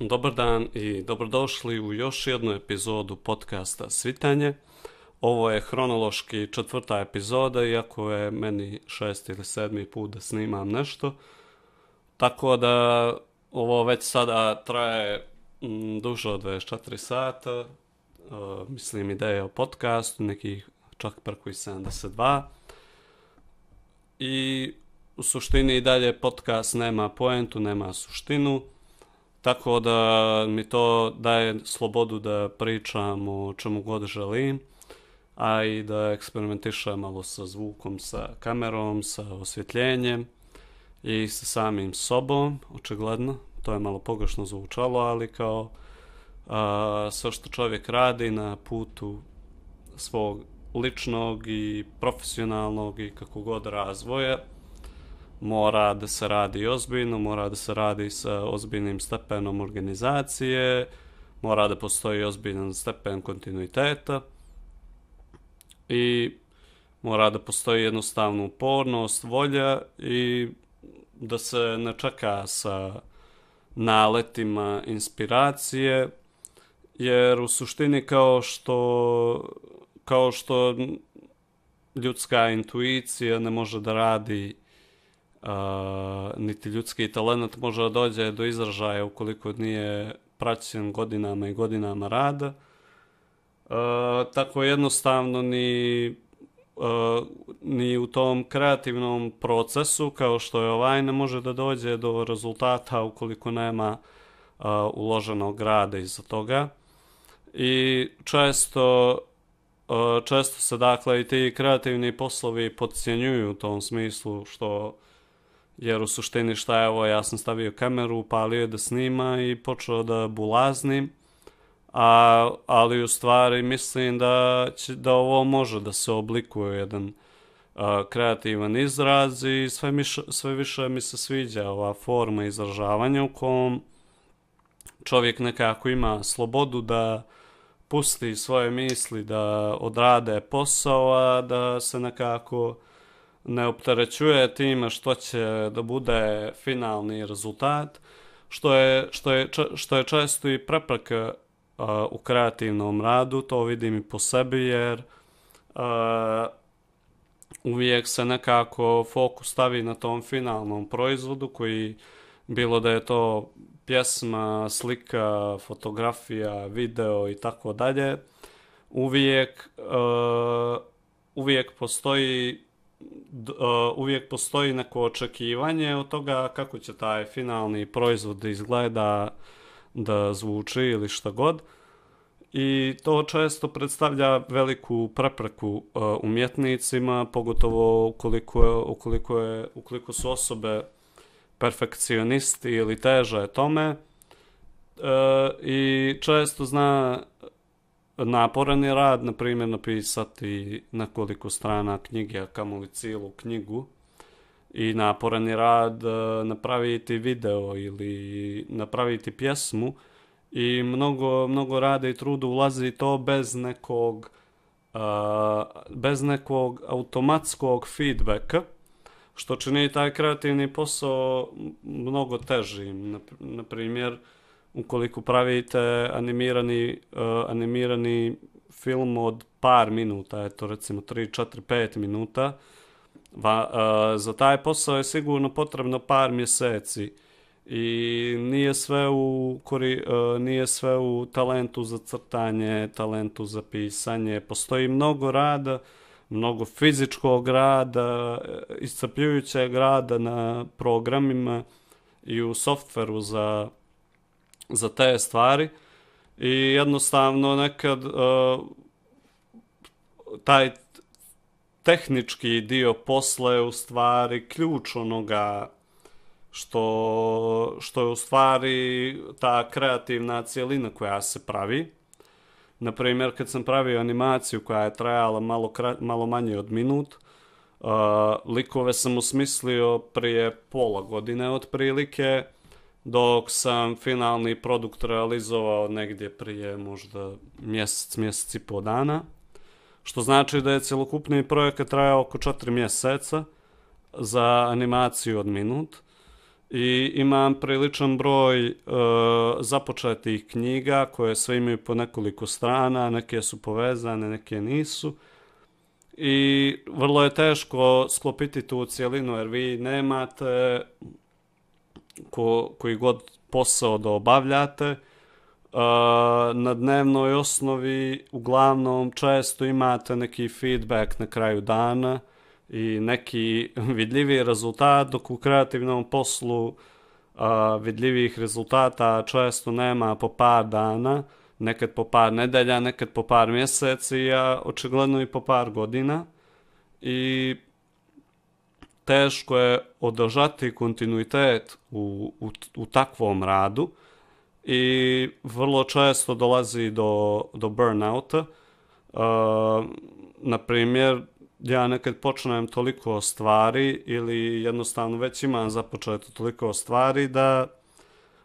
Dobar dan i dobrodošli u još jednu epizodu podcasta Svitanje. Ovo je hronološki četvrta epizoda, iako je meni šest ili sedmi put da snimam nešto. Tako da ovo već sada traje mm, duže od 24 sata. E, mislim ideja o podcastu, nekih čak preko i 72. I u suštini i dalje podcast nema poentu, nema suštinu. Tako da mi to daje slobodu da pričam o čemu god želim, a i da eksperimentišem malo sa zvukom, sa kamerom, sa osvjetljenjem i sa samim sobom, očigledno. To je malo pogrešno zvučalo, ali kao a, sve što čovjek radi na putu svog ličnog i profesionalnog i kako god razvoja, mora da se radi ozbiljno, mora da se radi sa ozbiljnim stepenom organizacije, mora da postoji ozbiljan stepen kontinuiteta i mora da postoji jednostavno upornost, volja i da se ne čeka sa naletima inspiracije, jer u suštini kao što, kao što ljudska intuicija ne može da radi uh, niti ljudski talent može da dođe do izražaja ukoliko nije praćen godinama i godinama rada. Uh, tako jednostavno ni, uh, ni u tom kreativnom procesu kao što je ovaj ne može da dođe do rezultata ukoliko nema e, uloženog rada iza toga. I često često se dakle i ti kreativni poslovi podcjenjuju u tom smislu što jer u suštini šta je ovo, ja sam stavio kameru, palio je da snima i počeo da bulaznim, a, ali u stvari mislim da, će, da ovo može da se oblikuje jedan a, kreativan izraz i sve, miš, sve više mi se sviđa ova forma izražavanja u kom čovjek nekako ima slobodu da pusti svoje misli, da odrade posao, a da se nekako ne opterećuje time što će da bude finalni rezultat, što je, što je, što je često i prepreka uh, u kreativnom radu, to vidim i po sebi, jer uh, uvijek se nekako fokus stavi na tom finalnom proizvodu koji bilo da je to pjesma, slika, fotografija, video i tako dalje, uvijek uh, uvijek postoji uh, uvijek postoji neko očekivanje od toga kako će taj finalni proizvod da izgleda, da zvuči ili šta god. I to često predstavlja veliku prepreku uh, umjetnicima, pogotovo ukoliko, je, ukoliko, je, ukoliko su osobe perfekcionisti ili teže tome. Uh, I često zna naporan je rad, na primjer, napisati nekoliko strana knjige, a kamoli cijelu knjigu. I naporan je rad e, napraviti video ili napraviti pjesmu. I mnogo, mnogo rade i trudu ulazi to bez nekog, uh, bez nekog automatskog feedbacka, što čini taj kreativni posao mnogo težim. Na primjer, uh, ukoliko pravite animirani, uh, animirani film od par minuta, eto recimo 3, 4, 5 minuta, va, uh, za taj posao je sigurno potrebno par mjeseci. I nije sve u kori, uh, eh, nije sve u talentu za crtanje, talentu za pisanje, postoji mnogo rada, mnogo fizičkog rada, iscrpljujućeg rada na programima i u softveru za za te stvari i jednostavno nekad uh, taj tehnički dio posla je u stvari ključ onoga što, što je u stvari ta kreativna cijelina koja se pravi. Na primjer, kad sam pravio animaciju koja je trajala malo, malo manje od minut, uh, likove sam usmislio prije pola godine otprilike, dok sam finalni produkt realizovao negdje prije možda mjesec, mjesec i po dana. Što znači da je cjelokupni projekat trajao oko 4 mjeseca za animaciju od minut. i imam priličan broj e, započetih knjiga koje sve imaju po nekoliko strana, neke su povezane, neke nisu. I vrlo je teško sklopiti tu cijelinu jer vi nemate ko, koji god posao da obavljate. Uh, na dnevnoj osnovi uglavnom često imate neki feedback na kraju dana i neki vidljivi rezultat, dok u kreativnom poslu uh, vidljivih rezultata često nema po par dana, nekad po par nedelja, nekad po par mjeseci, a očigledno i po par godina. I teško je održati kontinuitet u, u, u takvom radu i vrlo često dolazi do, do burnouta. E, na primjer, ja nekad počnem toliko stvari ili jednostavno već imam započeto toliko stvari da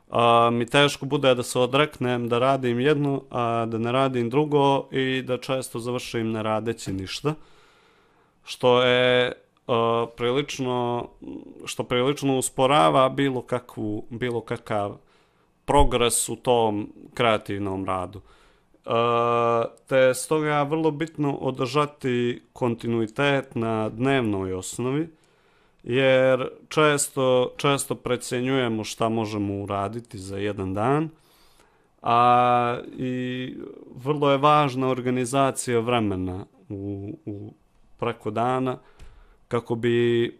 a, mi teško bude da se odreknem da radim jedno, a da ne radim drugo i da često završim ne radeći ništa. Što je uh, prilično što prilično usporava bilo kakvu bilo kakav progres u tom kreativnom radu. Uh, te stoga vrlo bitno održati kontinuitet na dnevnoj osnovi, jer često, često precenjujemo šta možemo uraditi za jedan dan, a i vrlo je važna organizacija vremena u, u preko dana kako bi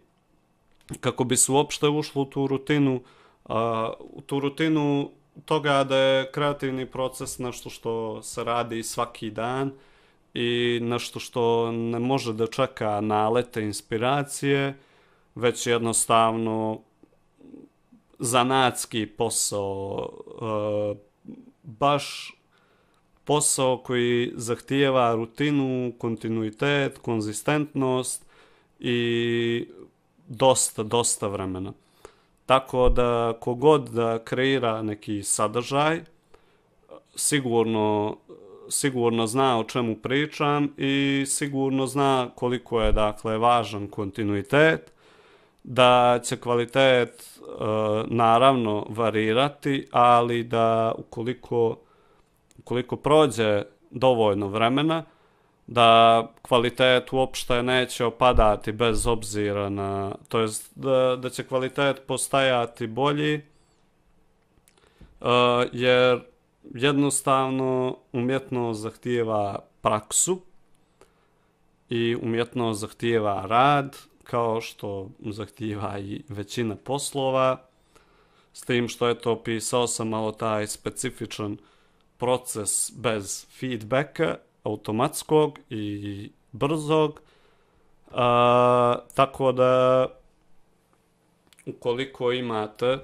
kako bi se uopšte ušlo u tu rutinu a, u tu rutinu toga da je kreativni proces nešto što se radi svaki dan i nešto što ne može da čeka nalete inspiracije, već jednostavno zanatski posao, e, baš posao koji zahtijeva rutinu, kontinuitet, konzistentnost i dosta, dosta vremena. Tako da kogod da kreira neki sadržaj, sigurno, sigurno zna o čemu pričam i sigurno zna koliko je dakle važan kontinuitet, da će kvalitet e, naravno varirati, ali da ukoliko, ukoliko prođe dovoljno vremena, da kvalitet uopšte neće opadati bez obzira na, to jest da, da će kvalitet postajati bolji, uh, jer jednostavno umjetnost zahtijeva praksu i umjetnost zahtijeva rad, kao što zahtijeva i većina poslova, s tim što je to pisao sam malo taj specifičan proces bez feedbacka, automatskog i brzog. A, tako da ukoliko imate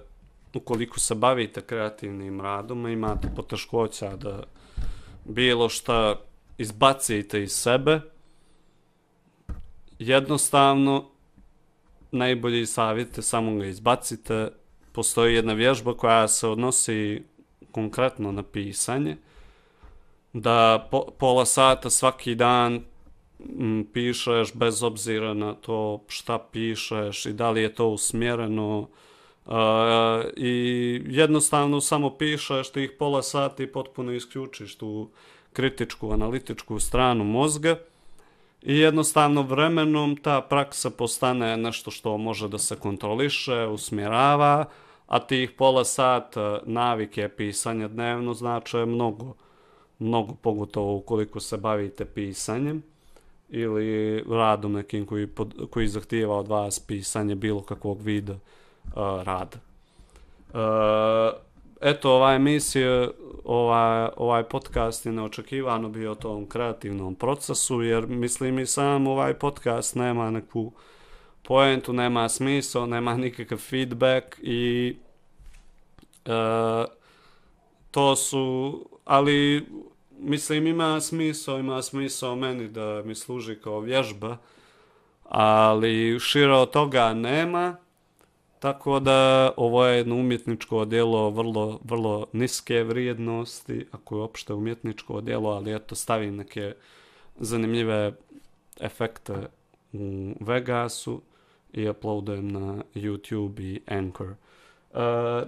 ukoliko se bavite kreativnim radom imate poteškoća da bilo šta izbacite iz sebe jednostavno najbolji savjet je samo ga izbacite postoji jedna vježba koja se odnosi konkretno na pisanje da po, pola sata svaki dan m, pišeš bez obzira na to šta pišeš i da li je to usmjereno uh, i jednostavno samo pišeš tih pola sata i potpuno isključiš tu kritičku, analitičku stranu mozga i jednostavno vremenom ta praksa postane nešto što može da se kontroliše, usmjerava, a tih pola sata navike pisanja dnevno znače mnogo mnogo pogotovo ukoliko se bavite pisanjem ili radom nekim koji, pod, koji zahtijeva od vas pisanje bilo kakvog vida uh, rada. Uh, eto, ova emisija, ovaj, ovaj podcast je neočekivano bio o tom kreativnom procesu, jer mislim i sam ovaj podcast nema neku poentu, nema smisla, nema nikakav feedback i uh, to su ali mislim ima smisao, ima smisao meni da mi služi kao vježba, ali šire od toga nema, tako da ovo je jedno umjetničko djelo vrlo, vrlo niske vrijednosti, ako je opšte umjetničko djelo, ali eto stavim neke zanimljive efekte u Vegasu i uploadujem na YouTube i Anchor. E,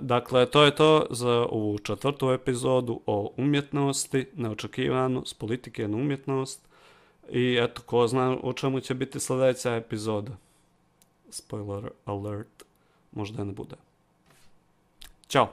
dakle, to je to za ovu četvrtu epizodu o umjetnosti, neočekivanu, s politike na umjetnost. I eto, ko zna o čemu će biti sljedeća epizoda. Spoiler alert, možda ne bude. Ćao!